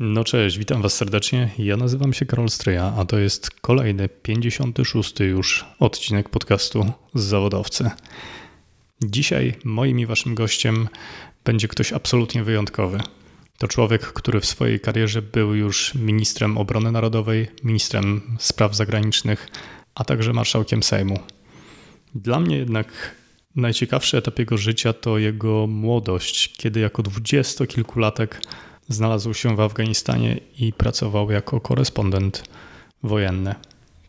No cześć, witam Was serdecznie. Ja nazywam się Karol Stryja, a to jest kolejny 56 już odcinek podcastu z Zawodowcy. Dzisiaj moim i Waszym gościem będzie ktoś absolutnie wyjątkowy. To człowiek, który w swojej karierze był już ministrem obrony narodowej, ministrem spraw zagranicznych, a także marszałkiem Sejmu. Dla mnie jednak najciekawszy etap jego życia to jego młodość, kiedy jako dwudziestokilkulatek znalazł się w Afganistanie i pracował jako korespondent wojenny.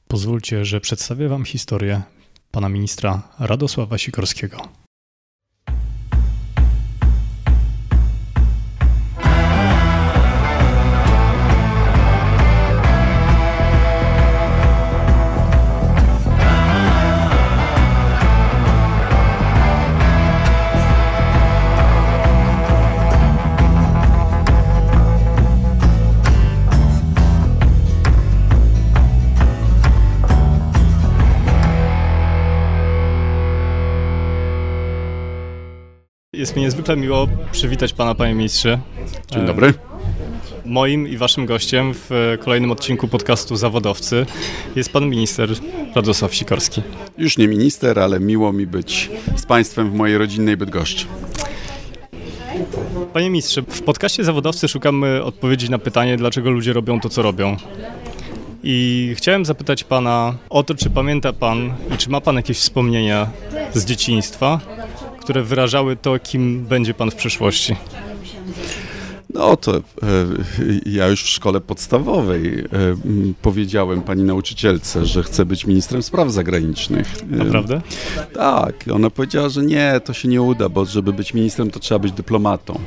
Pozwólcie, że przedstawię Wam historię pana ministra Radosława Sikorskiego. Jest mi niezwykle miło przywitać Pana, Panie Ministrze. Dzień dobry. E, moim i Waszym gościem w kolejnym odcinku podcastu Zawodowcy jest Pan Minister Radosław Sikorski. Już nie minister, ale miło mi być z Państwem w mojej rodzinnej Bydgoszczy. Panie Ministrze, w podcaście Zawodowcy szukamy odpowiedzi na pytanie, dlaczego ludzie robią to, co robią. I chciałem zapytać Pana o to, czy pamięta Pan i czy ma Pan jakieś wspomnienia z dzieciństwa, które wyrażały to, kim będzie Pan w przyszłości? No to e, ja już w szkole podstawowej e, powiedziałem pani nauczycielce, że chcę być ministrem spraw zagranicznych. Naprawdę? E, tak. Ona powiedziała, że nie, to się nie uda, bo żeby być ministrem, to trzeba być dyplomatą.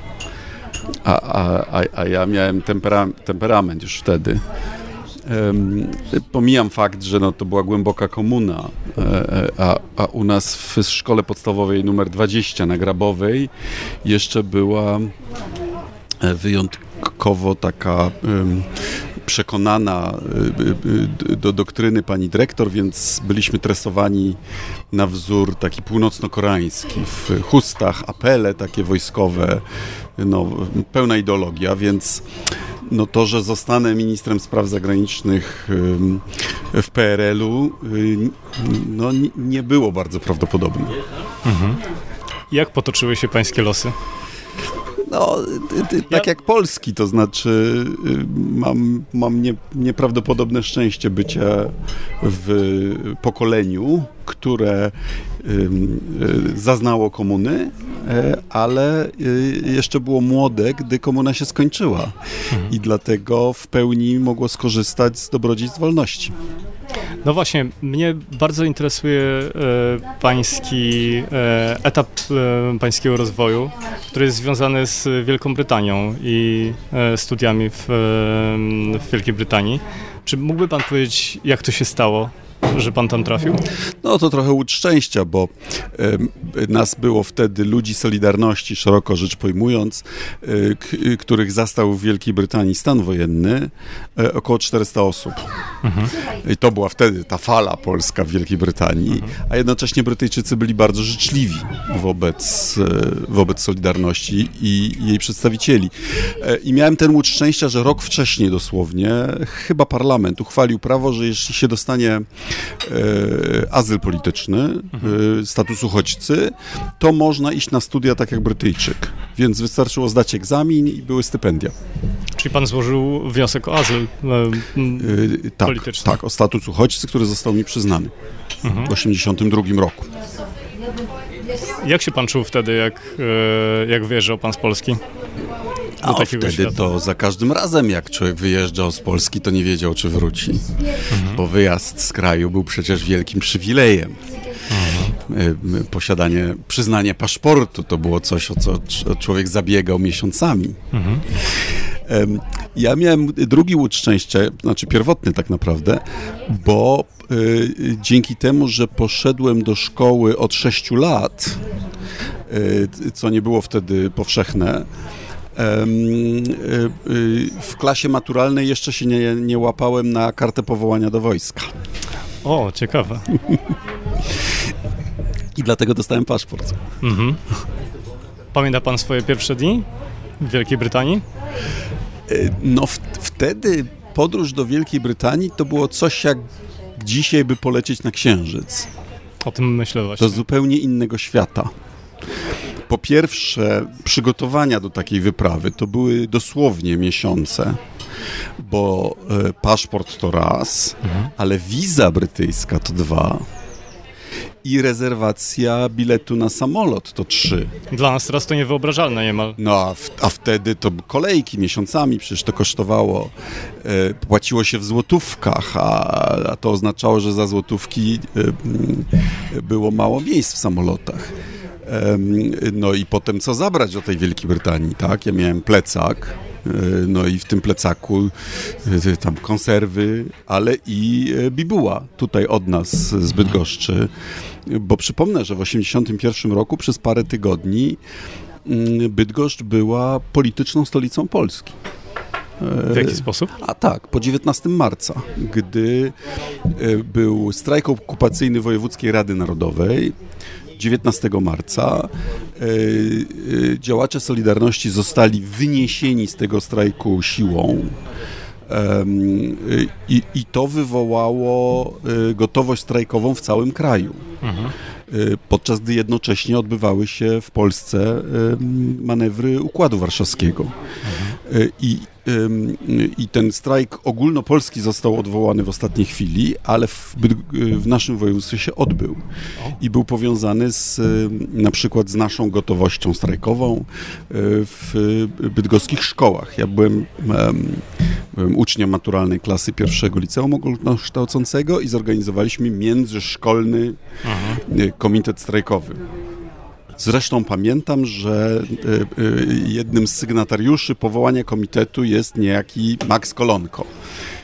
A, a, a ja miałem tempera temperament już wtedy. Pomijam fakt, że no, to była głęboka komuna, e, e, a, a u nas w szkole podstawowej numer 20 na Grabowej jeszcze była e, wyjątkowo taka przekonana do doktryny pani dyrektor, więc byliśmy tresowani na wzór taki północno-koreański, w chustach, apele takie wojskowe, no, pełna ideologia, więc no to, że zostanę ministrem spraw zagranicznych w PRL-u, no nie było bardzo prawdopodobne. Mhm. Jak potoczyły się pańskie losy? No, tak jak Polski, to znaczy y, mam, mam nie, nieprawdopodobne szczęście bycia w pokoleniu, które y, zaznało komuny, e, ale y, jeszcze było młode, gdy komuna się skończyła i dlatego w pełni mogło skorzystać z dobrodziejstw wolności. No właśnie, mnie bardzo interesuje e, pański e, etap e, pańskiego rozwoju, który jest związany z Wielką Brytanią i studiami w, w Wielkiej Brytanii. Czy mógłby pan powiedzieć, jak to się stało? że pan tam trafił? No to trochę łód szczęścia, bo y, nas było wtedy ludzi Solidarności, szeroko rzecz pojmując, y, których zastał w Wielkiej Brytanii stan wojenny, y, około 400 osób. Mhm. I to była wtedy ta fala polska w Wielkiej Brytanii, mhm. a jednocześnie Brytyjczycy byli bardzo życzliwi wobec, wobec Solidarności i jej przedstawicieli. I miałem ten łód szczęścia, że rok wcześniej dosłownie chyba parlament uchwalił prawo, że jeśli się dostanie E, azyl polityczny, mhm. status uchodźcy, to można iść na studia tak jak Brytyjczyk. Więc wystarczyło zdać egzamin i były stypendia. Czyli pan złożył wniosek o azyl e, tak, polityczny? Tak, o status uchodźcy, który został mi przyznany mhm. w 1982 roku. Jak się pan czuł wtedy, jak, jak wyjeżdżał pan z Polski? A wtedy świata. to za każdym razem, jak człowiek wyjeżdżał z Polski, to nie wiedział, czy wróci. Mhm. Bo wyjazd z kraju był przecież wielkim przywilejem. Mhm. Posiadanie, przyznanie paszportu to było coś, o co człowiek zabiegał miesiącami. Mhm. Ja miałem drugi łód szczęścia, znaczy pierwotny tak naprawdę, bo y, dzięki temu, że poszedłem do szkoły od 6 lat, y, co nie było wtedy powszechne, E, w klasie maturalnej jeszcze się nie, nie łapałem na kartę powołania do wojska. O, ciekawe. I dlatego dostałem paszport. Mhm. Pamięta pan swoje pierwsze dni w Wielkiej Brytanii? no w, wtedy podróż do Wielkiej Brytanii to było coś jak dzisiaj by polecieć na Księżyc. O tym myślę właśnie. Do zupełnie innego świata. Po pierwsze, przygotowania do takiej wyprawy to były dosłownie miesiące, bo e, paszport to raz, mhm. ale wiza brytyjska to dwa i rezerwacja biletu na samolot to trzy. Dla nas teraz to niewyobrażalne niemal. No, a, w, a wtedy to kolejki miesiącami przecież to kosztowało. E, płaciło się w złotówkach, a, a, to oznaczało, że za złotówki e, było mało miejsc w samolotach. No i potem co zabrać do tej Wielkiej Brytanii, tak? Ja miałem plecak, e, no i w tym plecaku e, tam konserwy, ale i e, bibuła tutaj od nas z Bydgoszczy bo przypomnę, że w 1981 roku przez parę tygodni mm, Bydgoszcz była polityczną stolicą Polski. W jaki sposób? A tak, po 19 marca, gdy był strajk okupacyjny Wojewódzkiej Rady Narodowej, 19 marca e, e, działacze Solidarności zostali wyniesieni z tego strajku siłą. I, I, to wywołało y, gotowość strajkową w całym kraju. Mhm. Podczas gdy jednocześnie odbywały się w Polsce manewry Układu Warszawskiego. Mhm. I i ten strajk ogólnopolski został odwołany w ostatniej chwili, ale w, w, naszym województwie się odbył i był powiązany z, na przykład z naszą gotowością strajkową e, w bydgoskich szkołach. Ja byłem, byłem uczniem maturalnej klasy pierwszego liceum ogólnokształcącego i zorganizowaliśmy międzyszkolny Aha. E, komitet strajkowy. Zresztą pamiętam, że e, e, jednym z sygnatariuszy powołania komitetu jest niejaki Max Kolonko.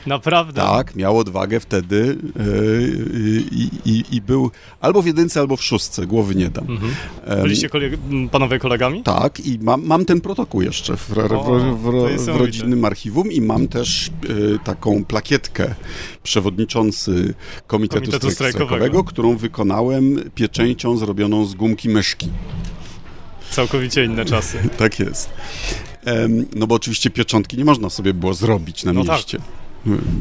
Naprawdę? Tak, miał odwagę wtedy yy, i, i, był albo w jedynce, albo w szóstce, głowy nie dam. Mhm. Byliście koleg panowie kolegami? Tak, i mam, mam ten protokół jeszcze w, o, w, w, w rodzinnym archiwum i mam też yy, taką plakietkę przewodniczący Komitetu, Komitetu Strajkowego, Strajkowego, którą wykonałem pieczęcią zrobioną z gumki myszki. Całkowicie inne czasy. tak jest. No bo oczywiście pieczątki nie można sobie było zrobić na no tak. mieście. Tak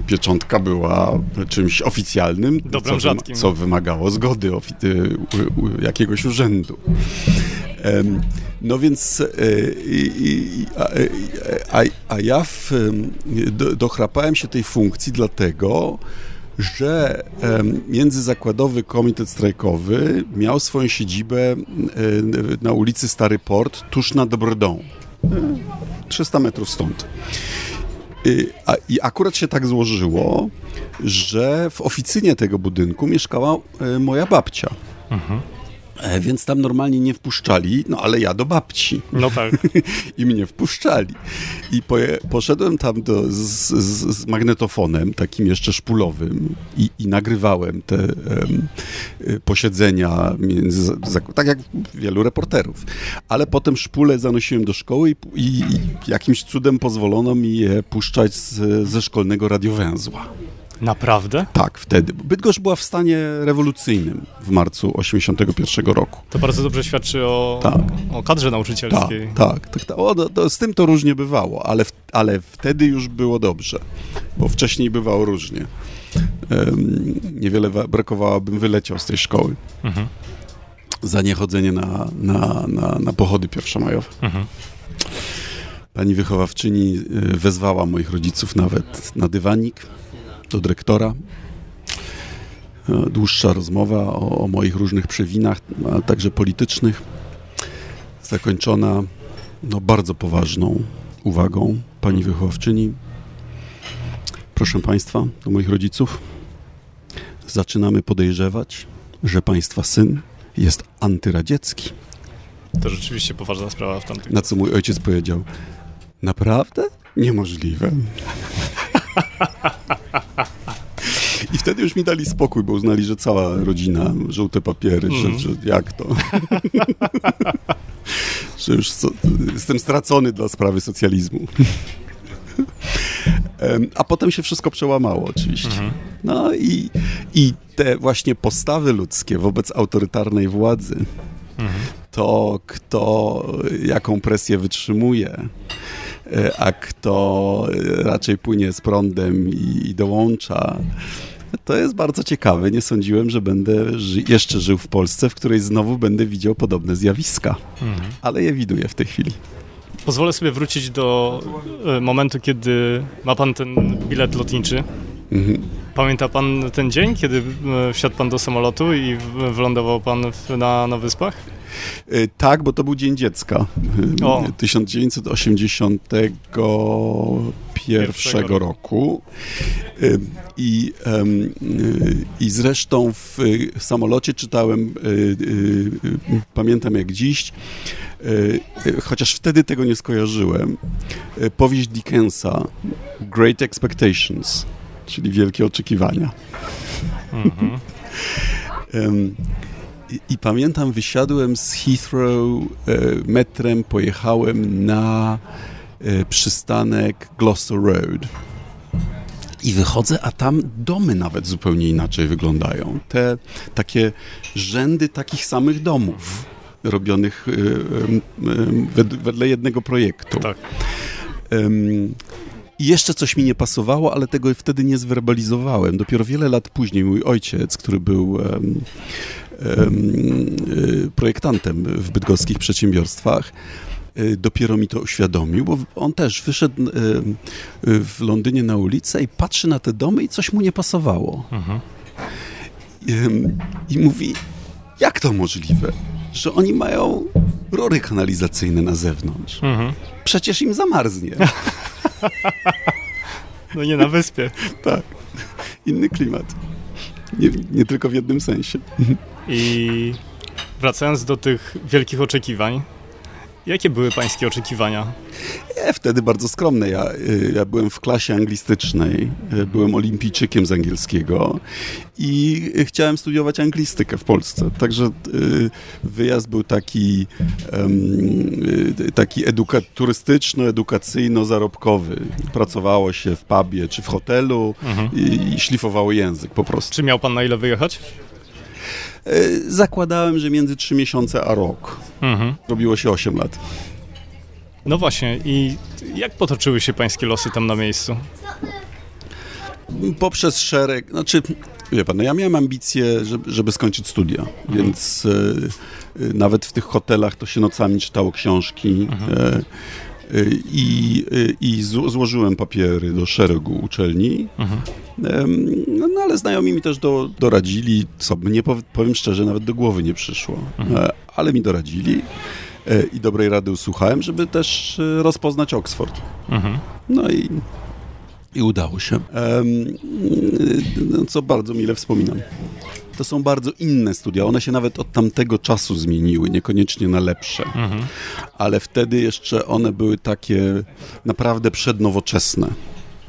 pieczątka była czymś oficjalnym, co, rzadkim. co wymagało zgody jakiegoś urzędu. No więc e, a, a ja w, dochrapałem się tej funkcji dlatego, że Międzyzakładowy Komitet Strajkowy miał swoją siedzibę na ulicy Stary Port, tuż nad Brdą. 300 metrów stąd. Y, I akurat się tak złożyło, że w oficynie tego budynku mieszkała y, moja babcia. Mhm. E, więc tam normalnie nie wpuszczali, no ale ja do babci. No tak. I mnie wpuszczali. I poje, poszedłem tam do, z, z, z, magnetofonem, takim jeszcze szpulowym i, i nagrywałem te um, posiedzenia, między, tak jak wielu reporterów. Ale potem szpule zanosiłem do szkoły i, i, i jakimś cudem pozwolono mi je puszczać z, ze szkolnego radiowęzła. Naprawdę? Tak, wtedy. Bydgoszcz była w stanie rewolucyjnym w marcu 81 roku. To bardzo dobrze świadczy o, tak. o kadrze nauczycielskiej. Tak, tak. tak, tak. O, to, to z tym to różnie bywało, ale, w, ale wtedy już było dobrze, bo wcześniej bywało różnie. Um, niewiele brakowało, bym wyleciał z tej szkoły. Mhm. Za niechodzenie na, na, na, na pochody pierwszomajowe. Mhm. Pani wychowawczyni y, wezwała moich rodziców nawet na dywanik do dyrektora. E, dłuższa rozmowa o, o moich różnych przewinach, a także politycznych, zakończona no, bardzo poważną uwagą pani wychowawczyni. Proszę Państwa, do moich rodziców, zaczynamy podejrzewać, że Państwa syn jest antyradziecki. To rzeczywiście poważna sprawa w tamtym. Na co mój ojciec powiedział: Naprawdę? Niemożliwe. I wtedy już mi dali spokój, bo uznali, że cała rodzina, żółte papiery, mm. że, mhm. że jak to? że już so, jestem stracony dla sprawy socjalizmu. A potem się wszystko przełamało oczywiście. Mhm. No i, i te właśnie postawy ludzkie wobec autorytarnej władzy, mhm. to kto jaką presję wytrzymuje, a kto raczej płynie z prądem i, i dołącza. To jest bardzo ciekawe. Nie sądziłem, że będę ży jeszcze żył w Polsce, w której znowu będę widział podobne zjawiska. Mhm. Ale je widuję w tej chwili. Pozwolę sobie wrócić do e, momentu, kiedy ma pan ten bilet lotniczy. Mhm. Pamięta pan ten dzień, kiedy e, wsiadł pan do samolotu i wylądował pan na, na wyspach? E, tak, bo to był Dzień Dziecka o. 1981 roku. I, I zresztą w samolocie czytałem, pamiętam jak dziś, chociaż wtedy tego nie skojarzyłem, powieść Dickensa Great Expectations czyli wielkie oczekiwania. Mhm. um, i, I, pamiętam, wysiadłem z Heathrow e, metrem, pojechałem na e, przystanek Gloucester Road. I wychodzę, a tam domy nawet zupełnie inaczej wyglądają. Te takie rzędy takich samych domów robionych e, wedle jednego projektu. Tak. I jeszcze coś mi nie pasowało, ale tego wtedy nie zwerbalizowałem. Dopiero wiele lat później mój ojciec, który był um, um, projektantem w bydgoskich przedsiębiorstwach, e, dopiero mi to uświadomił, bo on też wyszedł w Londynie na ulicę i patrzy na te domy i coś mu nie pasowało. Mhm. I, I mówi, jak to możliwe, że oni mają rury kanalizacyjne na zewnątrz? Mhm. Przecież im zamarznie. No nie na wyspie. tak. Inny klimat. Nie, nie tylko w jednym sensie. I wracając do tych wielkich oczekiwań, Jakie były pańskie oczekiwania? Wtedy bardzo skromne. Ja, y, ja byłem w klasie anglistycznej, y, byłem olimpijczykiem z angielskiego i chciałem studiować anglistykę w Polsce. Także y, wyjazd był taki, taki eduka- turystyczno-edukacyjno-zarobkowy. Pracowało się w pubie czy w hotelu mhm. i, i szlifowało język po prostu. Czy miał pan na ile wyjechać? E, zakładałem, że między 3 miesiące a rok. Mhm. Robiło się 8 lat. No właśnie, i jak potoczyły się pańskie losy tam na miejscu? Poprzez szereg, znaczy, wie pan, no ja miałem ambicje, żeby, żeby skończyć studia, mhm. więc e, e nawet w tych hotelach to się nocami czytało książki. Mhm. E, i, i złożyłem papiery do szeregu uczelni. Mhm. No, no, ale znajomi mi też do, doradzili, co mnie powiem szczerze, nawet do głowy nie przyszło, mhm. E, ale mi doradzili e, i dobrej rady usłuchałem, żeby też e, rozpoznać Oxford. Mhm. No i, i udało się. No, co bardzo mile wspominam to są bardzo inne studia. One się nawet od tamtego czasu zmieniły, niekoniecznie na lepsze. Mhm. Ale wtedy jeszcze one były takie naprawdę przednowoczesne.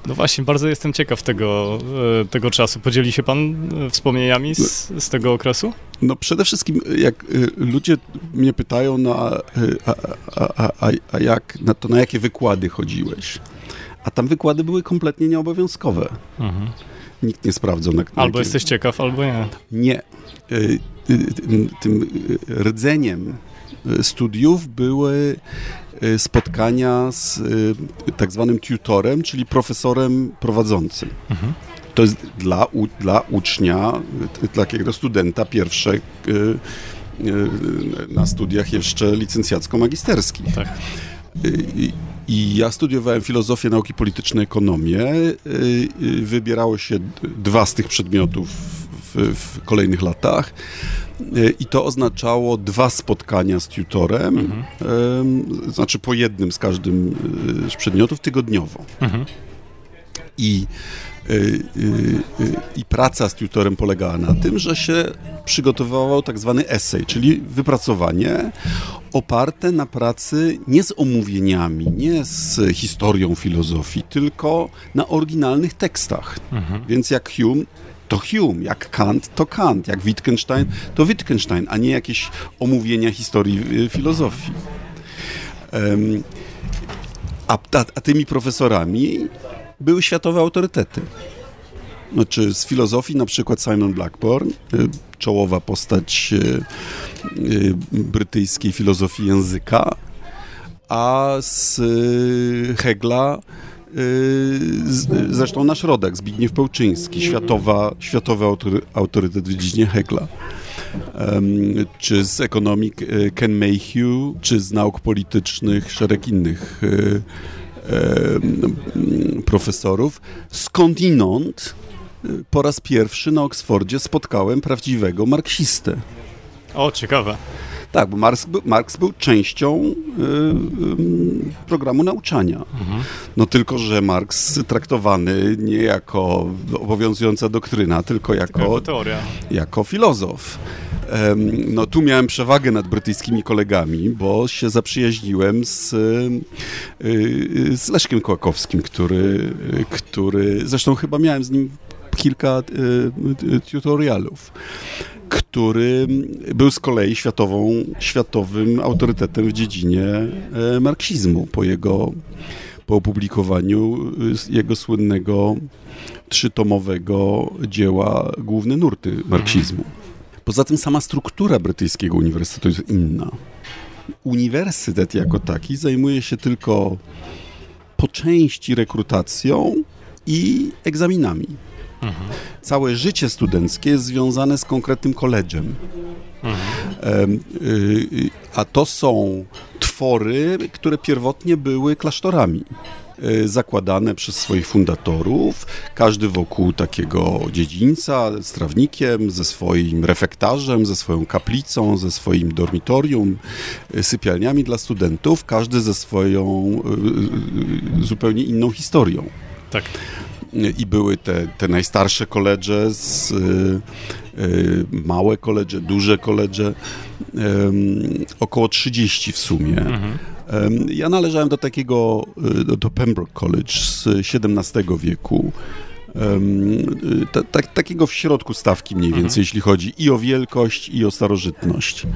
No właśnie, bardzo jestem ciekaw tego, e, tego czasu. Podzieli się pan e, wspomnieniami z, z tego okresu? No przede wszystkim, jak e, ludzie mnie pytają, no a, a, a, a jak, na to na jakie wykłady chodziłeś? A tam wykłady były kompletnie nieobowiązkowe. Mhm nikt nie sprawdzał. Na, na albo jesteś ciekaw, albo nie. Nie. Y, tym rdzeniem studiów były spotkania z tak zwanym tutorem, czyli profesorem prowadzącym. Mhm. To jest dla, u, dla ucznia, dla takiego studenta pierwsze na studiach jeszcze licencjacko-magisterskich. Tak. I ja studiowałem filozofię, nauki polityczne, ekonomię. Y, y, wybierało się dwa z tych przedmiotów w, w kolejnych latach. Y, I to oznaczało dwa spotkania z tutorem, mhm. znaczy po jednym z każdym z przedmiotów tygodniowo. Mhm. I I praca z tutorem polegała na tym, że się przygotowywał tak zwany essay, czyli wypracowanie oparte na pracy nie z omówieniami, nie z historią filozofii, tylko na oryginalnych tekstach. Mhm. Więc jak Hume, to Hume, jak Kant, to Kant, jak Wittgenstein, to Wittgenstein, a nie jakieś omówienia historii filozofii. Um, a, a tymi profesorami były światowe autorytety. Znaczy z filozofii na przykład Simon Blackburn, y, czołowa postać y, y, brytyjskiej filozofii języka, a z Hegla zresztą nasz rodek, Zbigniew Pełczyński, światowa, światowy autorytet w dziedzinie Hegla. Czy z ekonomii Ken Mayhew, czy z nauk politycznych szereg innych profesorów. Skądinąd po raz pierwszy na Oksfordzie spotkałem prawdziwego marksistę. O, ciekawe. Tak, bo Marx był, Marx był częścią y, y, programu nauczania. Mhm. No tylko, że Marx traktowany nie jako obowiązująca doktryna, tylko jako, teoria. Jako filozof. No tu miałem przewagę nad brytyjskimi kolegami, bo się zaprzyjaźniłem z, y, z Leszkiem Kołakowskim, który, który zresztą chyba miałem z nim kilka tutorialów który był z kolei światową, światowym autorytetem w dziedzinie e, marksizmu po jego po opublikowaniu e, jego słynnego trzytomowego dzieła Główne nurty marksizmu. Poza tym sama struktura brytyjskiego uniwersytetu jest inna. Uniwersytet jako taki zajmuje się tylko po części rekrutacją i egzaminami. Całe życie studenckie jest związane z konkretnym koledżem. Mhm. A to są twory, które pierwotnie były klasztorami y, zakładane przez swoich fundatorów, każdy wokół takiego dziedzińca, z trawnikiem, ze swoim refektarzem, ze swoją kaplicą, ze swoim dormitorium, y, sypialniami dla studentów, każdy ze swoją zupełnie inną historią. Tak i były te, te najstarsze z, y, y, małe koledże, duże koledże, około 30 w sumie. Mhm. Ja należałem do takiego, y, do Pembroke College z XVII wieku. Ta, ta, takiego w środku stawki mniej więcej, mhm. jeśli chodzi i o wielkość, i o starożytność,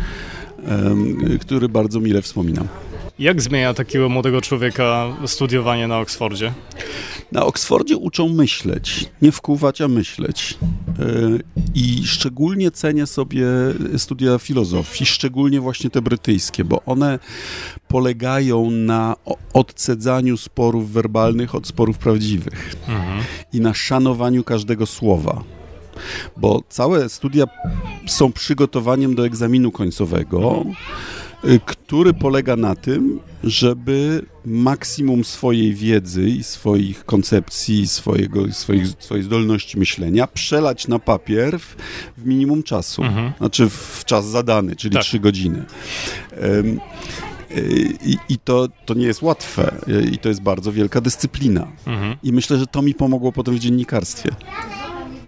który bardzo mile wspominam. Jak zmienia takiego młodego człowieka studiowanie na Oksfordzie? Na Oksfordzie uczą myśleć, nie wkuwać, a myśleć. E, I szczególnie cenię sobie studia filozofii, szczególnie właśnie te brytyjskie, bo one polegają na odcedzaniu sporów werbalnych od sporów prawdziwych mhm. i na szanowaniu każdego słowa bo całe studia są przygotowaniem do egzaminu końcowego, który polega na tym, żeby maksimum swojej wiedzy i swoich koncepcji, swojego, swoich, swojej zdolności myślenia przelać na papier w, w minimum czasu, mhm. znaczy w czas zadany, czyli tak. 3 godziny. Um, i, I, to, to nie jest łatwe i to jest bardzo wielka dyscyplina. Mhm. I myślę, że to mi pomogło potem w dziennikarstwie.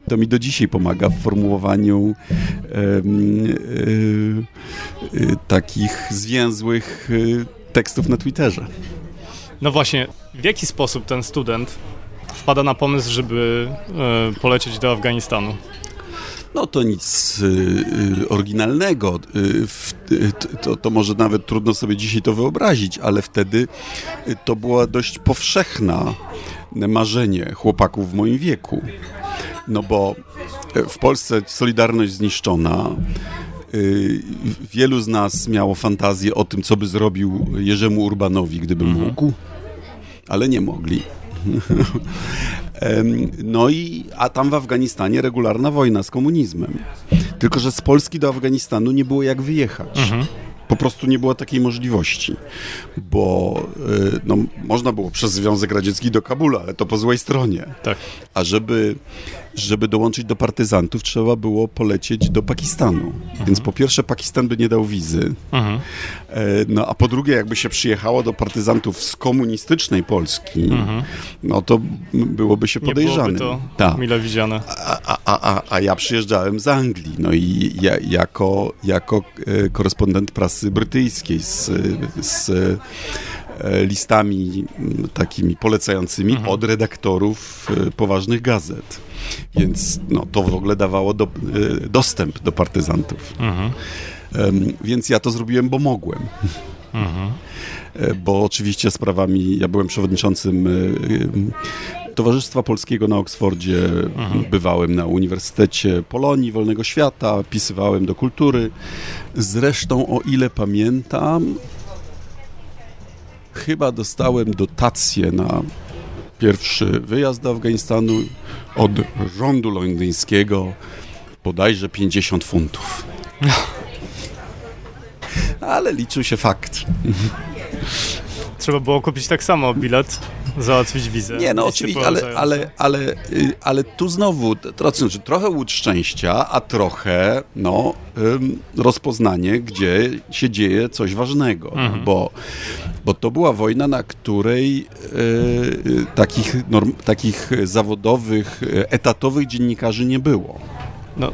To mi do dzisiaj pomaga w formułowaniu takich zwięzłych y, tekstów na Twitterze. No właśnie, w jaki sposób ten student wpada na pomysł, żeby e, polecieć do Afganistanu? No to nic y, oryginalnego. To, to może nawet trudno sobie dzisiaj to wyobrazić, ale wtedy to było dość powszechne marzenie chłopaków w moim wieku. No bo w Polsce Solidarność zniszczona. Wielu z nas miało fantazję o tym, co by zrobił Jerzemu Urbanowi, gdyby mhm. mógł, ale nie mogli. No i, a tam w Afganistanie regularna wojna z komunizmem. Tylko, że z Polski do Afganistanu nie było jak wyjechać. Mhm po prostu nie było takiej możliwości, bo y, no, można było przez Związek Radziecki do Kabula, ale to po złej stronie. Tak. A żeby, żeby dołączyć do partyzantów, trzeba było polecieć do Pakistanu. Mhm. Więc po pierwsze Pakistan by nie dał wizy, mhm. E, no a po drugie jakby się przyjechało do partyzantów z komunistycznej Polski, mhm. no to byłoby się podejrzane. Nie byłoby to Ta. mile widziane. A, a, a, a ja przyjeżdżałem z Anglii, no i ja, jako, jako e, korespondent prasy brytyjskiej z, z e, listami takimi polecającymi mhm. od redaktorów e, poważnych gazet. Więc no, to w ogóle dawało do, dostęp do partyzantów. Mhm. Więc ja to zrobiłem, bo mogłem. Mhm. Bo oczywiście sprawami, ja byłem przewodniczącym Towarzystwa Polskiego na Oksfordzie, mhm. bywałem na Uniwersytecie Polonii Wolnego Świata, pisywałem do kultury. Zresztą, o ile pamiętam, chyba dostałem dotację na pierwszy wyjazd do Afganistanu od rządu londyńskiego bodajże 50 funtów. Ale liczył się fakt. Trzeba było kupić tak samo bilet, załatwić wizę. Nie, no oczywiście, ale, ale, ale, y, ale tu znowu znaczy, trochę łód szczęścia, a trochę no, rozpoznanie, gdzie się dzieje coś ważnego. Mhm. Bo, bo to była wojna, na której y, takich, norm, takich zawodowych, etatowych dziennikarzy nie było. No,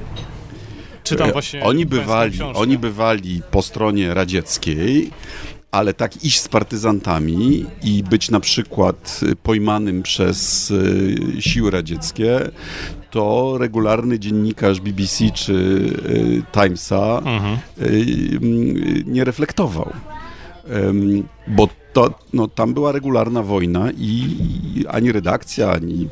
czytam właśnie. Oni bywali, oni bywali po stronie radzieckiej, ale tak iść z partyzantami i być na przykład pojmanym przez e, siły radzieckie, to regularny dziennikarz BBC czy e, Timesa mhm. nie reflektował. Bo to, no, tam była regularna wojna i ani redakcja, ani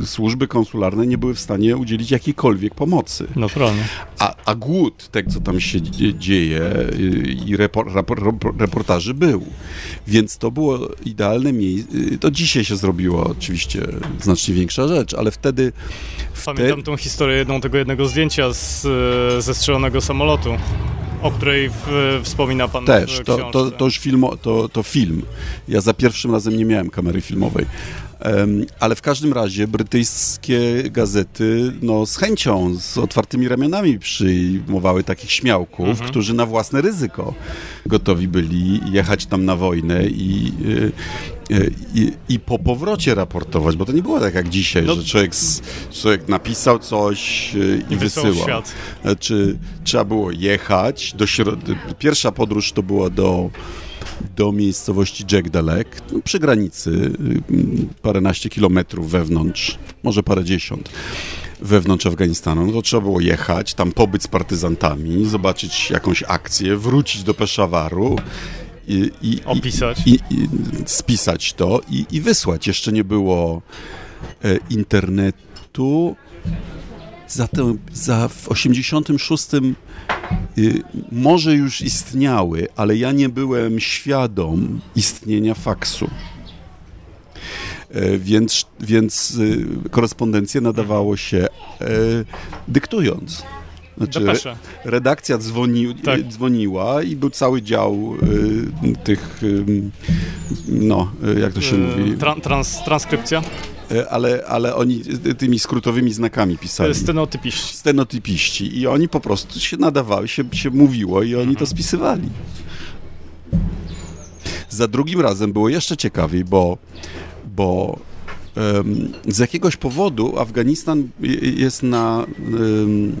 E, służby konsularne nie były w stanie udzielić jakiejkolwiek pomocy. No prawda. A, a głód tego, co tam się dzieje i repor, rapor, reportaży był. Więc to było idealne miejsce. To dzisiaj się zrobiło oczywiście znacznie większa rzecz, ale wtedy... Pamiętam tą historię jedną tego jednego zdjęcia z zestrzelonego samolotu o której w, wspomina pan Też, to, to, to już film, to, to film. Ja za pierwszym razem nie miałem kamery filmowej, ale w każdym razie brytyjskie gazety no, z chęcią, z otwartymi ramionami przyjmowały takich śmiałków, mhm. którzy na własne ryzyko gotowi byli jechać tam na wojnę i, i, e, i, i po powrocie raportować, bo to nie było tak jak dzisiaj, no. że człowiek, człowiek napisał coś i, I wysyłał. Czy trzeba było jechać do Pierwsza podróż to była do do miejscowości Jagdalek, no, przy granicy, y, paręnaście kilometrów wewnątrz, może parędziesiąt wewnątrz Afganistanu, no to trzeba było jechać, tam pobyć z partyzantami, zobaczyć jakąś akcję, wrócić do Peszawaru i, i, opisać, i, i, spisać to i, i wysłać. Jeszcze nie było e, internetu. Zatem za w 86 Y, może już istniały, ale ja nie byłem świadom istnienia faksu. E, więc, więc y, korespondencję nadawało się e, dyktując. Znaczy, redakcja dzwoni, tak. dzwoniła i był cały dział y, tych, y, no, jak to się y, mówi? Trans, transkrypcja? E, ale, ale oni tymi skrótowymi znakami pisali. Stenotypiści. Stenotypiści. I oni po prostu się nadawały, się, się mówiło i oni mhm. to spisywali. Za drugim razem było jeszcze ciekawiej, bo, bo um, z jakiegoś powodu Afganistan jest na, um,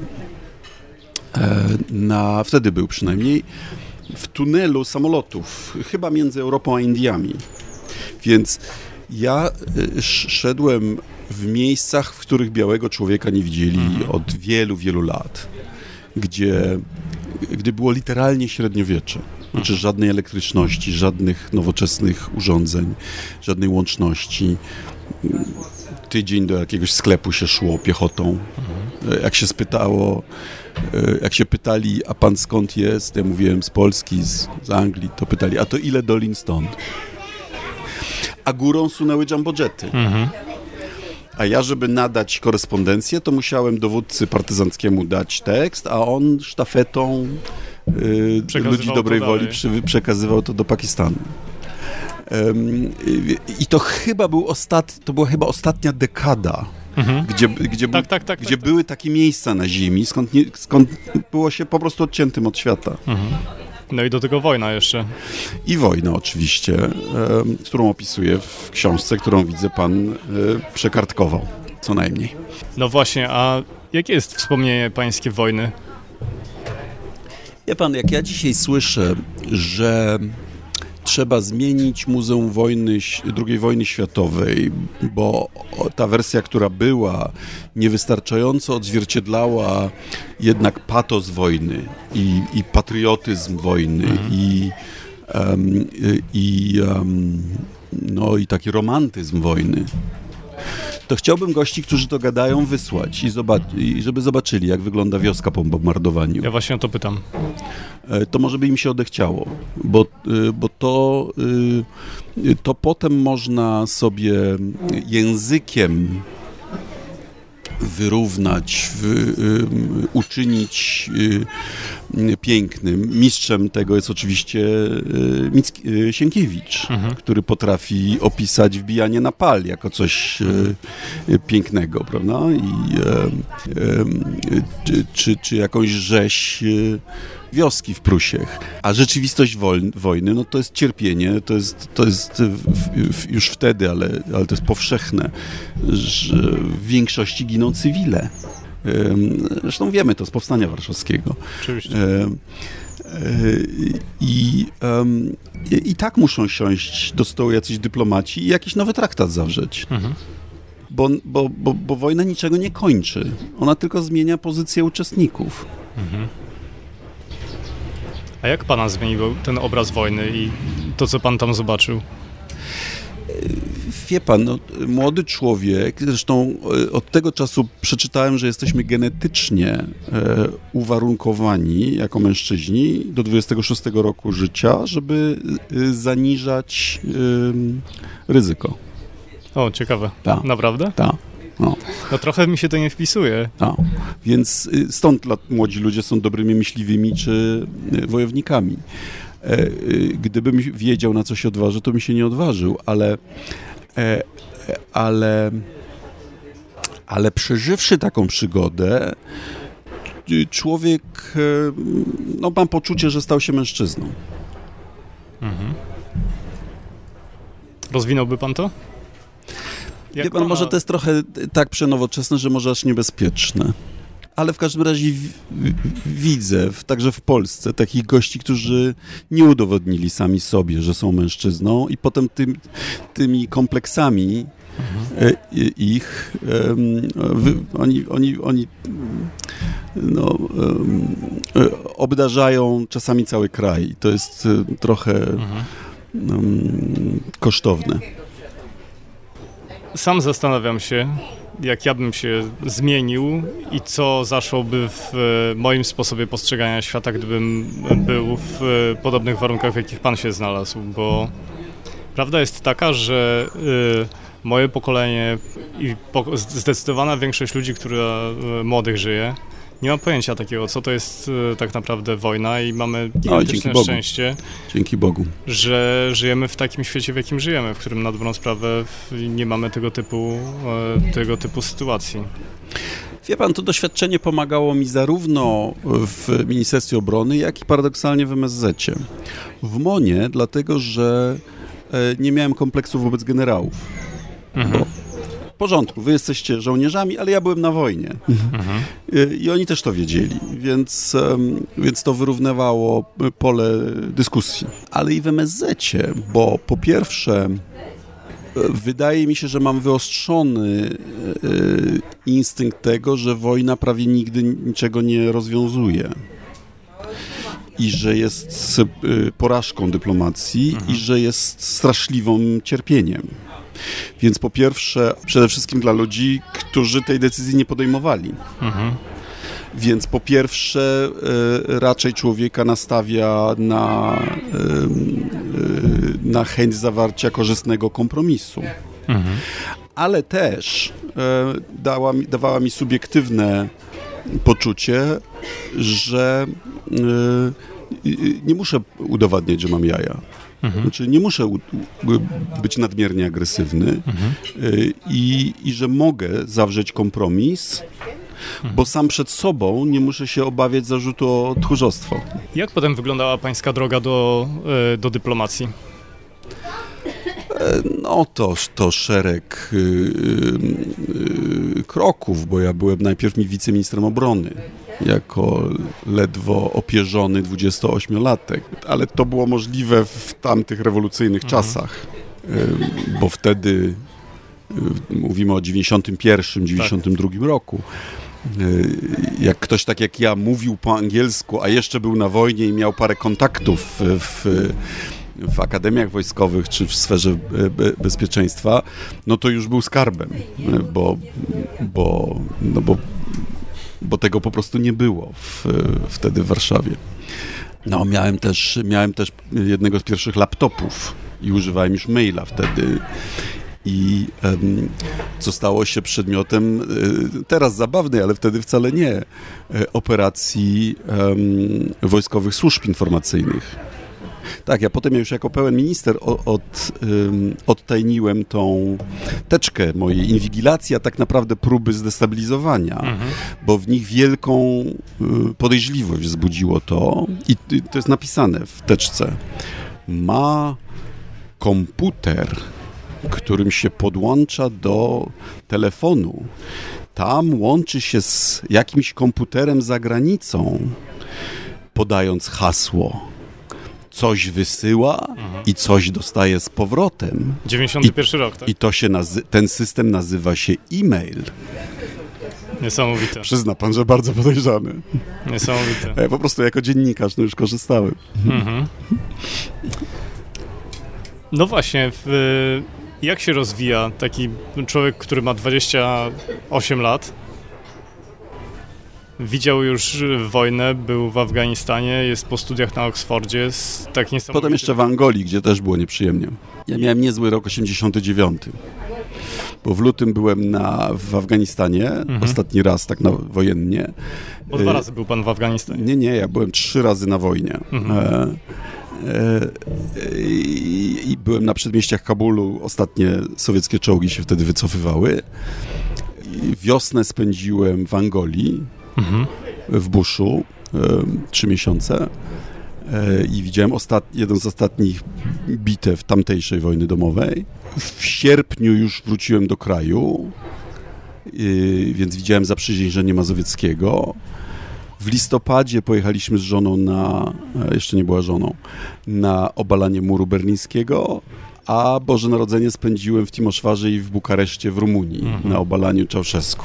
na wtedy był przynajmniej w tunelu samolotów, chyba między Europą a Indiami. Więc ja y, szedłem w miejscach, w których białego człowieka nie widzieli mhm. od wielu, wielu lat, gdzie, gdy było literalnie średniowiecze. Znaczy mhm. żadnej elektryczności, żadnych nowoczesnych urządzeń, żadnej łączności. Tydzień do jakiegoś sklepu się szło piechotą. Mhm. Jak się spytało, y, jak się pytali, a pan skąd jest? Ja mówiłem z Polski, z, z Anglii, to pytali, a to ile dolin stąd? A górą sunęły jumbojety. Mhm. A ja, żeby nadać korespondencję, to musiałem dowódcy partyzanckiemu dać tekst, a on sztafetą y, ludzi dobrej woli przy, przekazywał to do Pakistanu. I to chyba był ostatni, to była chyba ostatnia dekada, mhm. gdzie, gdzie, tak, tak, tak, gdzie były takie miejsca na ziemi, skąd, nie, skąd było się po prostu odciętym od świata. Mhm. No i do tego wojna jeszcze. I wojna oczywiście, którą opisuję w książce, którą widzę pan e, przekartkował, co najmniej. No właśnie, a jakie jest wspomnienie pańskie wojny? Wie pan, jak ja dzisiaj słyszę, że trzeba zmienić Muzeum Wojny, II wojny światowej, bo ta wersja, która była, niewystarczająco odzwierciedlała jednak patos wojny i, i patriotyzm wojny mhm. i, um, i, um, no, i taki romantyzm wojny to chciałbym gości, którzy to gadają, wysłać i, zobac- i żeby zobaczyli, jak wygląda wioska po bombardowaniu. Ja właśnie o to pytam. E, to może by im się odechciało, bo, e, bo to, e, to potem można sobie językiem wyrównać, uczynić pięknym. Mistrzem tego jest oczywiście Micki, Sienkiewicz, mhm. który potrafi opisać wbijanie na pal jako coś pięknego, prawda? I, czy, czy jakąś rzeź wioski w Prusiech. A rzeczywistość wojny, no to jest cierpienie, to jest, to jest już wtedy, ale, ale to jest powszechne, że w większości giną cywile. Zresztą wiemy to z Powstania Warszawskiego. Oczywiście. I, um, i, I, tak muszą siąść do stołu jacyś dyplomaci i jakiś nowy traktat zawrzeć. Mhm. Bo, bo, bo, bo wojna niczego nie kończy. Ona tylko zmienia pozycję uczestników. Mhm. A jak pana zmienił ten obraz wojny i to, co pan tam zobaczył? Wie pan, no, młody człowiek, zresztą e, od tego czasu przeczytałem, że jesteśmy genetycznie e, uwarunkowani jako mężczyźni do 26 roku życia, żeby e, zaniżać e, ryzyko. O, ciekawe. Ta. Naprawdę? Tak. No. no trochę mi się to nie wpisuje. No. Więc y, stąd młodzi ludzie są dobrymi myśliwymi czy y, wojownikami. E, y, gdybym wiedział, na co się odważy, to bym się nie odważył, ale, e, ale, ale przeżywszy taką przygodę, człowiek, e, no mam poczucie, że stał się mężczyzną. Mhm. Rozwinąłby pan to? Wie pan, ona... może to jest trochę tak przenowoczesne, że może aż niebezpieczne. Ale w każdym razie w, w, widzę, w, także w Polsce, takich gości, którzy nie udowodnili sami sobie, że są mężczyzną i potem tym, tymi kompleksami mhm. ich e, oni, oni, oni no, e, obdarzają czasami cały kraj. I to jest e, trochę mhm. kosztowne. Sam zastanawiam się, jak ja bym się zmienił i co zaszłoby w moim sposobie postrzegania świata, gdybym był w podobnych warunkach, w jakich pan się znalazł, bo prawda jest taka, że y, moje pokolenie i zdecydowana większość ludzi, która młodych żyje, nie mam pojęcia takiego, co to jest e, tak naprawdę wojna i mamy gigantyczne no, szczęście. Dzięki Bogu. Że żyjemy w takim świecie, w jakim żyjemy, w którym na dobrą sprawę nie mamy tego typu, e, tego typu sytuacji. Wie pan, to doświadczenie pomagało mi zarówno w Ministerstwie Obrony, jak i paradoksalnie w MSZ. W MONie, dlatego że e, nie miałem kompleksu wobec generałów. Mhm. Bo porządku, wy jesteście żołnierzami, ale ja byłem na wojnie. Mhm. I oni też to wiedzieli, więc, więc to wyrównywało pole dyskusji. Ale i w MSZ, bo po pierwsze wydaje mi się, że mam wyostrzony e, instynkt tego, że wojna prawie nigdy niczego nie rozwiązuje i że jest e, porażką dyplomacji mhm. i że jest straszliwym cierpieniem. Więc po pierwsze, przede wszystkim dla ludzi, którzy tej decyzji nie podejmowali. Mhm. Więc po pierwsze, e, raczej człowieka nastawia na, e, na chęć zawarcia korzystnego kompromisu. Mhm. Ale też e, dała mi, dawała mi subiektywne poczucie, że nie muszę udowadniać, że mam jaja. Mhm. Znaczy nie muszę być nadmiernie agresywny mhm. i, i że mogę zawrzeć kompromis, mhm. bo sam przed sobą nie muszę się obawiać zarzutu o tchórzostwo. Jak potem wyglądała pańska droga do, e, do dyplomacji? E, no to, to szereg y, y, kroków, bo ja byłem najpierw mi wiceministrem obrony jako ledwo opierzony 28-latek, ale to było możliwe w tamtych rewolucyjnych mhm. czasach, bo wtedy mówimy o 91, 92 tak. roku. Jak ktoś tak jak ja mówił po angielsku, a jeszcze był na wojnie i miał parę kontaktów w, w akademiach wojskowych czy w sferze bezpieczeństwa, no to już był skarbem, bo, bo, no bo, bo tego po prostu nie było w, wtedy w Warszawie. No, miałem też, miałem też jednego z pierwszych laptopów i używałem już maila wtedy. I um, co stało się przedmiotem y, teraz zabawnej, ale wtedy wcale nie, y, operacji wojskowych służb informacyjnych. Tak, ja potem już jako pełen minister od, um, odtajniłem tą teczkę mojej inwigilacji, a tak naprawdę próby zdestabilizowania, mhm. bo w nich wielką y, podejrzliwość wzbudziło to i to jest napisane w teczce. Ma komputer, którym się podłącza do telefonu. Tam łączy się z jakimś komputerem za granicą, podając hasło coś wysyła mhm. i coś dostaje z powrotem. 91 I, rok, tak? I to się ten system nazywa się e-mail. Niesamowite. Przyzna pan, że bardzo podejrzany. Niesamowite. Ja po prostu jako dziennikarz no już korzystałem. Mhm. No właśnie, w, jak się rozwija taki człowiek, który ma 28 lat? Widział już wojnę, był w Afganistanie, jest po studiach na Oksfordzie. Tak. Potem jeszcze w Angolii, gdzie też było nieprzyjemnie. Ja miałem niezły rok 89 bo w lutym byłem na, w Afganistanie, mhm. ostatni raz tak na wojennie. Bo dwa razy był pan w Afganistanie. Nie, nie, ja byłem trzy razy na wojnie. Mhm. E, e, i, I byłem na przedmieściach Kabulu, ostatnie sowieckie czołgi się wtedy wycofywały. I wiosnę spędziłem w Angolii, mhm. w Buszu, e, trzy miesiące e, i widziałem ostat... jeden z ostatnich bitew tamtejszej wojny domowej. W sierpniu już wróciłem do kraju, e, więc widziałem zaprzysiężenie mazowieckiego. W listopadzie pojechaliśmy z żoną na, jeszcze nie była żoną, na obalanie muru berlińskiego, a Boże Narodzenie spędziłem w Timoszwarze i w Bukareszcie w Rumunii mhm. na obalaniu Czałszewsku.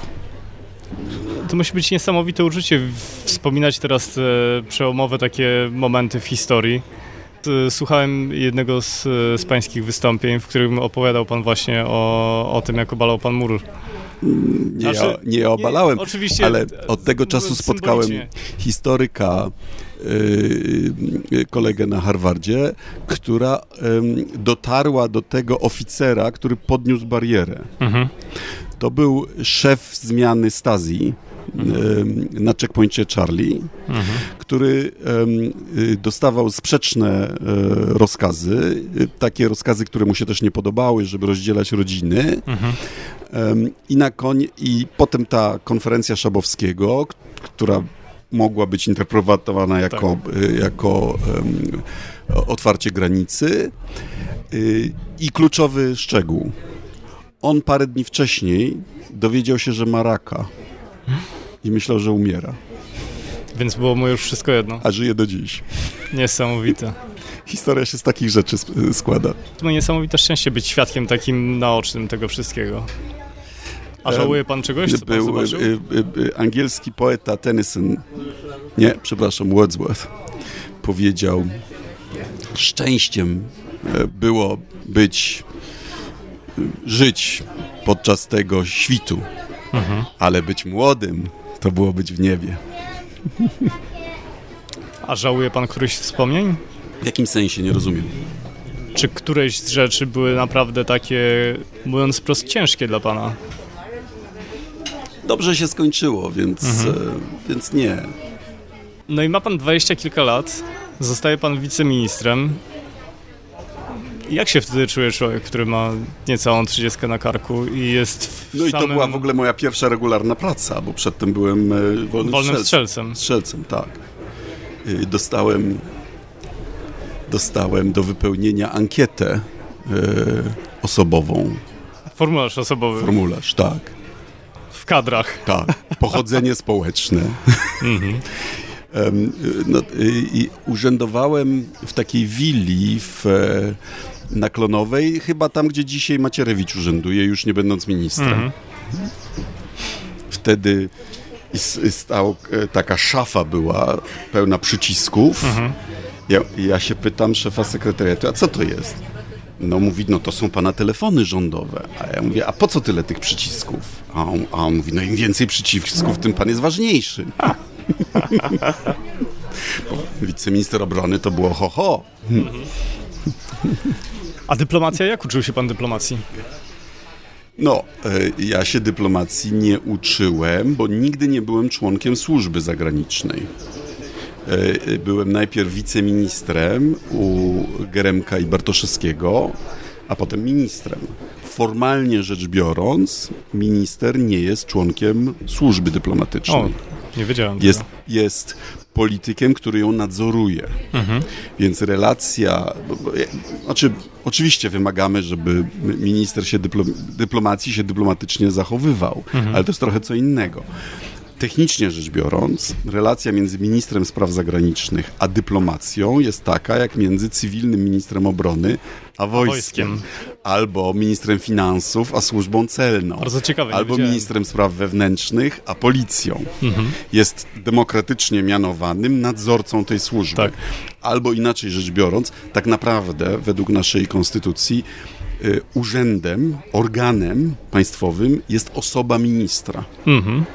To musi być niesamowite uczucie wspominać teraz te przełomowe takie momenty w historii. Słuchałem jednego z, z pańskich wystąpień, w którym opowiadał pan właśnie o, o tym, jak obalał pan mur nie, znaczy, nie obalałem, nie, oczywiście, ale od tego czasu spotkałem historyka, yy, kolegę na Harvardzie, która yy, dotarła do tego oficera, który podniósł barierę. Mhm. To był szef zmiany Stazji na checkpointie Charlie, mhm. który y, dostawał sprzeczne e, rozkazy, y, takie rozkazy, które mu się też nie podobały, żeby rozdzielać rodziny. Mhm. I na koń, i potem ta konferencja Szabowskiego, która mogła być interpretowana jako, tak. Y, jako um, otwarcie granicy. I kluczowy szczegół. On parę dni wcześniej dowiedział się, że ma raka i myślał, że umiera. Więc było mu już wszystko jedno. A żyje do dziś. Niesamowite. Historia się z takich rzeczy składa. To ma niesamowite szczęście być świadkiem takim naocznym tego wszystkiego. A żałuje pan czegoś, co Był pan y, y, y, angielski poeta Tennyson, nie, przepraszam, Wordsworth, powiedział szczęściem e, było być, żyć podczas tego świtu, mhm. ale być młodym to było być w niebie. A żałuje pan któryś wspomnień? W jakim sensie? Nie rozumiem. Czy któreś z rzeczy były naprawdę takie, mówiąc wprost, ciężkie dla pana? Dobrze się skończyło, więc, mhm. e, więc nie. No i ma pan dwadzieścia kilka lat, zostaje pan wiceministrem. Jak się wtedy czuje człowiek, który ma niecałą trzydziestkę na karku i jest w No i to była w ogóle moja pierwsza regularna praca, bo przedtem byłem e, wolnym, wolnym strzelcem. strzelcem. Tak. Y, dostałem, dostałem do wypełnienia ankietę e, osobową. Formularz osobowy. Formularz, tak. W kadrach. Tak. Pochodzenie społeczne. Mhm. No, i urzędowałem w takiej willi w na Klonowej, chyba tam, gdzie dzisiaj Macierewicz urzęduje, już nie będąc ministrem. Mhm. Wtedy stał, e, taka szafa była pełna przycisków mhm. Ja, ja się pytam szefa sekretariatu, a co to jest? No mówi, no to są pana telefony rządowe. A ja mówię, a po co tyle tych przycisków? A on, a on mówi, no im więcej przycisków, tym pan jest ważniejszy. Bo wiceminister obrony to było ho, ho. A dyplomacja, jak uczył się pan dyplomacji? No, e, ja się dyplomacji nie uczyłem, bo nigdy nie byłem członkiem służby zagranicznej. E, byłem najpierw wiceministrem u Geremka i Bartoszewskiego, a potem ministrem. Formalnie rzecz biorąc, minister nie jest członkiem służby dyplomatycznej. O, nie wiedziałem. Jest, tego. jest politykiem, który ją nadzoruje. Mhm. Więc relacja, bo, znaczy oczywiście wymagamy, żeby minister się dyplo, dyplomacji się dyplomatycznie zachowywał, ale to jest trochę co innego. Technicznie rzecz biorąc, relacja między ministrem spraw zagranicznych a dyplomacją jest taka, jak między cywilnym ministrem obrony a wojskiem. wojskiem. Albo ministrem finansów a służbą celną. Bardzo ciekawe, Albo ministrem spraw wewnętrznych a policją. Jest demokratycznie mianowanym nadzorcą tej służby. Tak. Albo inaczej rzecz biorąc, tak naprawdę według naszej konstytucji y, urzędem, organem państwowym jest osoba ministra. Mhm.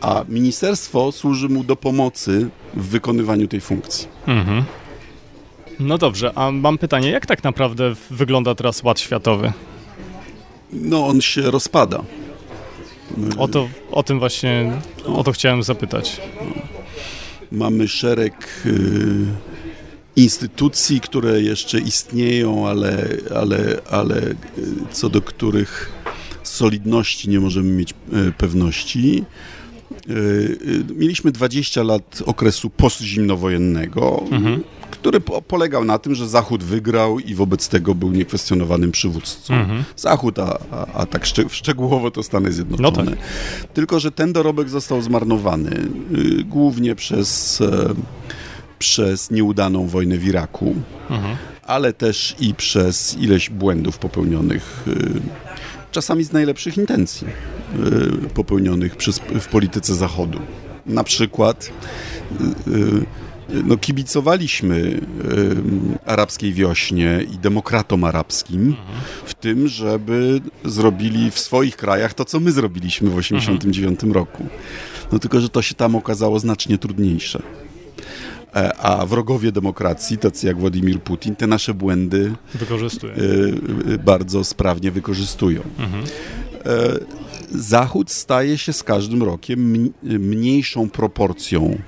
A ministerstwo służy mu do pomocy w wykonywaniu tej funkcji. Mhm. No dobrze, a mam pytanie, jak tak naprawdę wygląda teraz Ład Światowy? No, on się rozpada. O, to, o tym właśnie, o to chciałem zapytać. Mamy szereg y, instytucji, które jeszcze istnieją, ale, ale, ale y, co do których solidności nie możemy mieć y, pewności. Y, y, Mieliśmy 20 lat okresu postzimnowojennego, który po, polegał na tym, że Zachód wygrał i wobec tego był niekwestionowanym przywódcą. Zachód, a, a, a tak szczeg- szczegółowo to Stany Zjednoczone. No tak. Tylko, że ten dorobek został zmarnowany y, głównie przez, e, przez nieudaną wojnę w Iraku, ale też i przez ileś błędów popełnionych, y, czasami z najlepszych intencji, popełnionych przez, w polityce Zachodu. Na przykład y, y, no, kibicowaliśmy y, arabskiej wiośnie i demokratom arabskim w tym, żeby zrobili w swoich krajach to, co my zrobiliśmy w 1989 roku. No tylko, że to się tam okazało znacznie trudniejsze. E, A wrogowie demokracji, tacy jak Władimir Putin, te nasze błędy y, y, bardzo sprawnie wykorzystują. E, Zachód staje się z każdym rokiem mn- mniejszą proporcją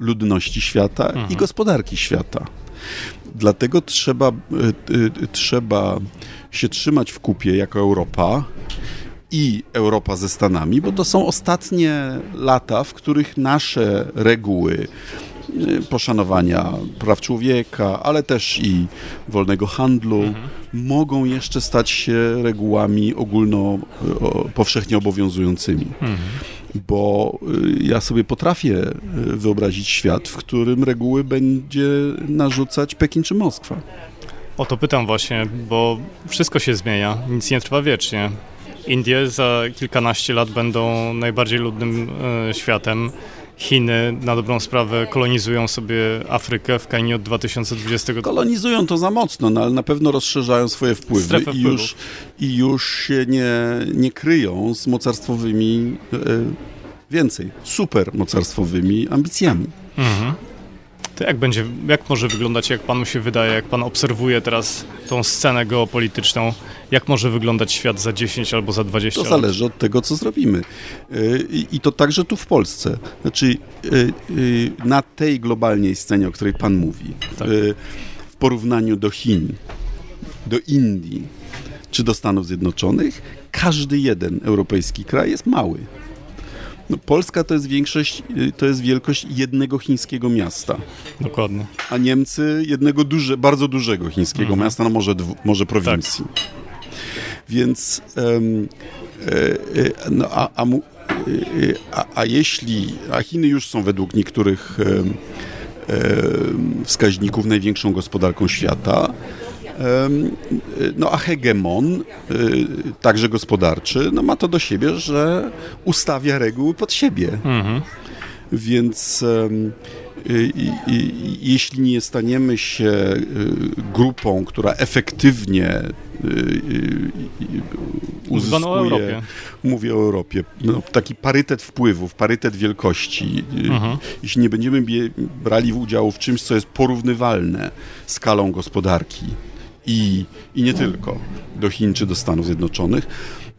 ludności świata i gospodarki świata. Dlatego trzeba, y, y, trzeba się trzymać w kupie jako Europa i Europa ze Stanami, bo to są ostatnie lata, w których nasze reguły poszanowania praw człowieka, ale też i wolnego handlu mogą jeszcze stać się regułami ogólno, y, powszechnie obowiązującymi. Bo y, ja sobie potrafię y, wyobrazić świat, w którym reguły będzie narzucać Pekin czy Moskwa. O to pytam właśnie, bo wszystko się zmienia, nic nie trwa wiecznie. Indie za kilkanaście lat będą najbardziej ludnym e, światem. Chiny na dobrą sprawę kolonizują sobie Afrykę w krainie od 2020 roku. Kolonizują to za mocno, no ale na pewno rozszerzają swoje wpływy Strefę i wpływów. już, i już się nie, nie kryją z mocarstwowymi, e, więcej, super mocarstwowymi ambicjami. To jak będzie, jak może wyglądać, jak panu się wydaje, jak pan obserwuje teraz tą scenę geopolityczną, jak może wyglądać świat za 10 albo za 20 To lat? zależy od tego, co zrobimy. Y, I to także tu w Polsce. Znaczy, y, y, na tej globalnej scenie, o której Pan mówi, Tak. w porównaniu do Chin, do Indii czy do Stanów Zjednoczonych, każdy jeden europejski kraj jest mały. No, Polska to jest większość, to jest wielkość jednego chińskiego miasta, Dokładnie. a Niemcy jednego duże, bardzo dużego chińskiego miasta, no może, dwu, może prowincji. Więc e, e, no, a, a, e, a, a jeśli, a Chiny już są według niektórych wskaźników największą gospodarką świata, no a hegemon, także gospodarczy, no ma to do siebie, że ustawia reguły pod siebie. Więc I, i, jeśli nie staniemy się grupą, która efektywnie uzyskuje, mówię o Europie, no, taki parytet wpływów, parytet wielkości. Mhm. Jeśli nie będziemy brali udziału w czymś, co jest porównywalne skalą gospodarki i, i nie tylko do Chin czy do Stanów Zjednoczonych,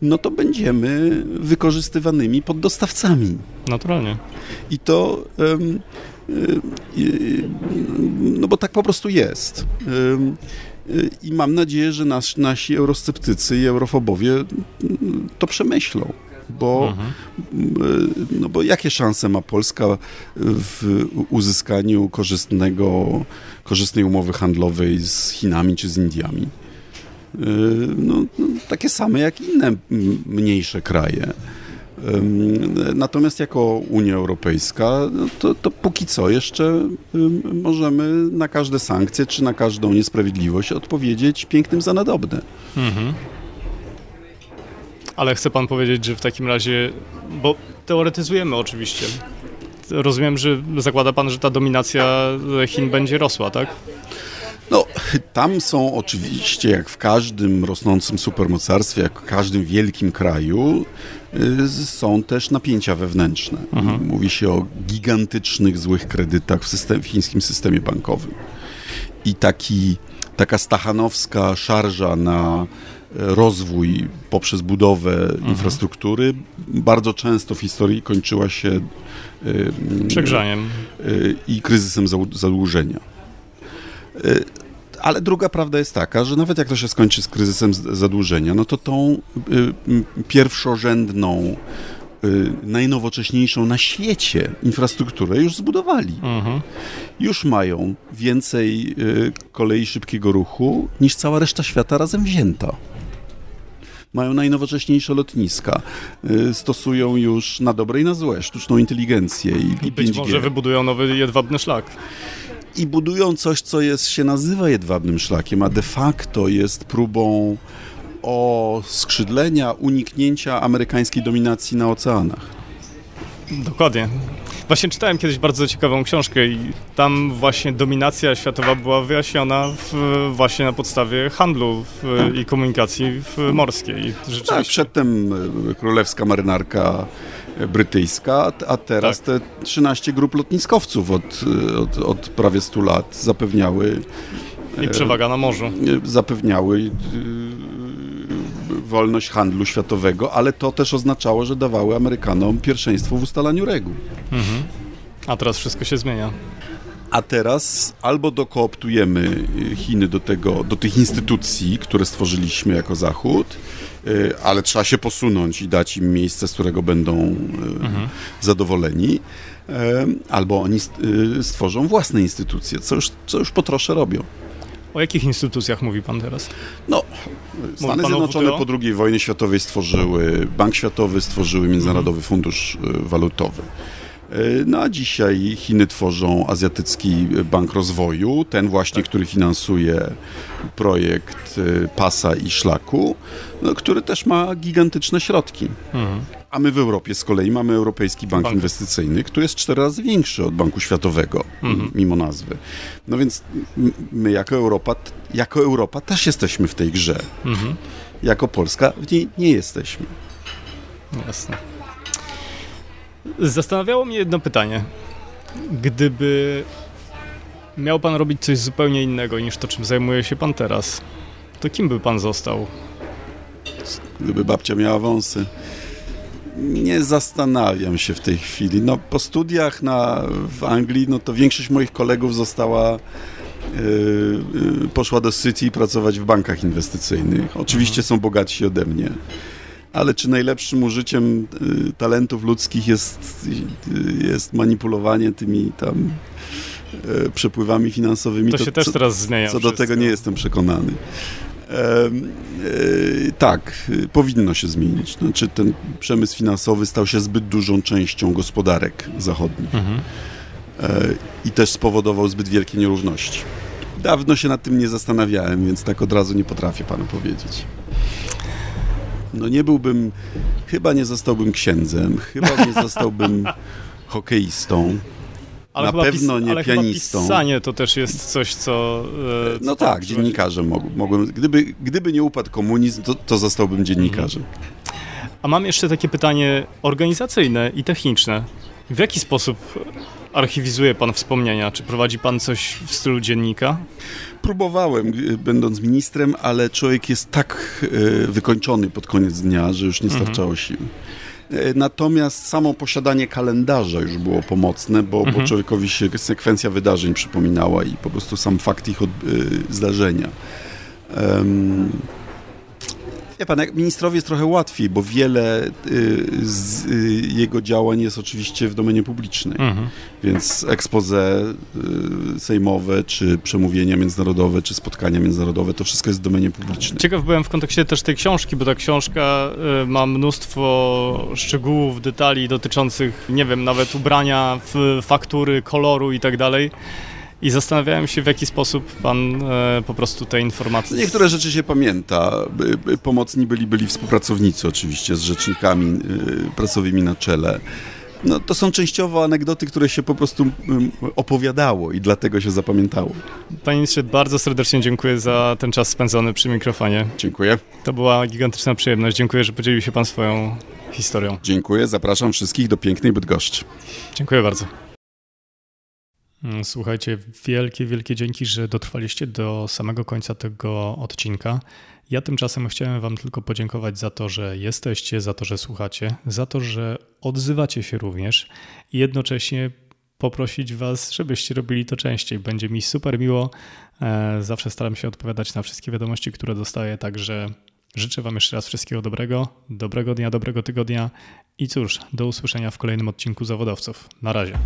no to będziemy wykorzystywanymi poddostawcami. Naturalnie. I to... Um, no bo tak po prostu jest. I mam nadzieję, że nas, nasi eurosceptycy i eurofobowie to przemyślą. Bo, mhm. no bo jakie szanse ma Polska w uzyskaniu korzystnego, korzystnej umowy handlowej z Chinami czy z Indiami? No, no takie same jak inne mniejsze kraje. Natomiast jako Unia Europejska, no to, to póki co jeszcze możemy na każde sankcje czy na każdą niesprawiedliwość odpowiedzieć pięknym za nadobne. Mhm. Ale chce pan powiedzieć, że w takim razie, bo teoretyzujemy oczywiście, rozumiem, że zakłada pan, że ta dominacja Chin będzie rosła, tak? No, tam są oczywiście, jak w każdym rosnącym supermocarstwie, jak w każdym wielkim kraju, są też napięcia wewnętrzne. Mhm. Mówi się o gigantycznych, złych kredytach w, system, w chińskim systemie bankowym. I taki, taka stachanowska szarża na rozwój poprzez budowę mhm. infrastruktury bardzo często w historii kończyła się y, przegrzaniem y, i kryzysem zadłużenia. Y, ale druga prawda jest taka, że nawet jak to się skończy z kryzysem zadłużenia, no to tą y, pierwszorzędną, y, najnowocześniejszą na świecie infrastrukturę już zbudowali. Mhm. Już mają więcej kolei szybkiego ruchu niż cała reszta świata razem wzięta mają najnowocześniejsze lotniska, stosują już na dobre i na złe sztuczną inteligencję i, i Być 5G. może wybudują nowy jedwabny szlak i budują coś, co jest, się nazywa jedwabnym szlakiem, a de facto jest próbą oskrzydlenia, uniknięcia amerykańskiej dominacji na oceanach. Dokładnie. Właśnie czytałem kiedyś bardzo ciekawą książkę i tam właśnie dominacja światowa była wyjaśniona w, właśnie na podstawie handlu w, i komunikacji morskiej. Tak, przedtem e, królewska marynarka brytyjska, a teraz tak. te 13 grup lotniskowców od, od, od prawie 100 lat zapewniały... I przewaga na morzu. E, zapewniały e, wolność handlu światowego, ale to też oznaczało, że dawały Amerykanom pierwszeństwo w ustalaniu reguł. Mhm. A teraz wszystko się zmienia. A teraz albo dokooptujemy Chiny do, tego, do tych instytucji, które stworzyliśmy jako Zachód, Y, ale trzeba się posunąć i dać im miejsce, z którego będą y, mhm. zadowoleni. Y, albo oni stworzą własne instytucje, co już, co już po trosze robią. O jakich instytucjach mówi pan teraz? No, Stany Zjednoczone po II wojnie światowej stworzyły Bank Światowy, stworzyły Międzynarodowy mhm. Fundusz Walutowy. No a dzisiaj Chiny tworzą Azjatycki Bank Rozwoju, ten właśnie, tak. który finansuje projekt y, pasa i szlaku, no, który też ma gigantyczne środki. Mhm. A my w Europie z kolei mamy Europejski Bank, Bank, Inwestycyjny, który jest cztery razy większy od Banku Światowego, mhm. mimo nazwy. No więc my jako Europa, jako Europa też jesteśmy w tej grze. Mhm. Jako Polska w niej nie jesteśmy. Jasne. Zastanawiało mnie jedno pytanie. Gdyby miał pan robić coś zupełnie innego niż to, czym zajmuje się pan teraz, to kim by pan został? Gdyby babcia miała wąsy. Nie zastanawiam się w tej chwili. No, po studiach na, w Anglii, no to większość moich kolegów została Yy, yy, poszła do City pracować w bankach inwestycyjnych. Oczywiście mhm. są bogatsi ode mnie ale czy najlepszym użyciem y, talentów ludzkich jest, y, jest manipulowanie tymi tam y, przepływami finansowymi? To, to się też teraz zmienia. Co do tego nie jestem przekonany. E, e, tak, powinno się zmienić. Znaczy ten przemysł finansowy stał się zbyt dużą częścią gospodarek zachodnich mhm. e, i też spowodował zbyt wielkie nierówności. Dawno się nad tym nie zastanawiałem, więc tak od razu nie potrafię panu powiedzieć. No nie byłbym, chyba nie zostałbym księdzem, chyba nie zostałbym hokeistą. ale na pewno nie ale pianistą. pisanie to też jest coś, co... E, co no tak, dziennikarzem mogłem. Gdyby, gdyby nie upadł komunizm, to, to zostałbym dziennikarzem. Mhm. A mam jeszcze takie pytanie organizacyjne i techniczne. W jaki sposób archiwizuje Pan wspomnienia? Czy prowadzi Pan coś w stylu dziennika? Próbowałem, będąc ministrem, ale człowiek jest tak e, wykończony pod koniec dnia, że już nie mhm. starczało mhm. sił. E, natomiast samo posiadanie kalendarza już było pomocne, bo, mhm. bo człowiekowi się sekwencja wydarzeń przypominała i po prostu sam fakt ich od, y, zdarzenia. Um, Wie pan, jak ministrowi jest trochę łatwiej, bo wiele y, z y, jego działań jest oczywiście w domenie publicznej. Mhm. Więc expose y, sejmowe, czy przemówienia międzynarodowe, czy spotkania międzynarodowe, to wszystko jest w domenie publicznej. Ciekaw byłem w kontekście też tej książki, bo ta książka ma mnóstwo szczegółów, detali dotyczących, nie wiem, nawet ubrania, faktury, koloru i tak dalej. I zastanawiałem się, w jaki sposób pan e, po prostu te informacje... Niektóre rzeczy się pamięta. Pomocni byli, byli współpracownicy oczywiście z rzecznikami y, prasowymi na czele. No, to są częściowo anegdoty, które się po prostu opowiadało i dlatego się zapamiętało. Panie ministrze, bardzo serdecznie dziękuję za ten czas spędzony przy mikrofonie. Dziękuję. To była gigantyczna przyjemność. Dziękuję, że podzielił się pan swoją historią. Dziękuję, zapraszam wszystkich do pięknej Bydgoszczy. Dziękuję bardzo. Mm, słuchajcie, wielkie, wielkie dzięki, że dotrwaliście do samego końca tego odcinka. Ja tymczasem chciałem Wam tylko podziękować za to, że jesteście, za to, że słuchacie, za to, że odzywacie się również i jednocześnie poprosić Was, żebyście robili to częściej. Będzie mi super miło. E, zawsze staram się odpowiadać na wszystkie wiadomości, które dostaję, także życzę Wam jeszcze raz wszystkiego dobrego, dobrego dnia, dobrego tygodnia i cóż, do usłyszenia w kolejnym odcinku Zawodowców. Na razie.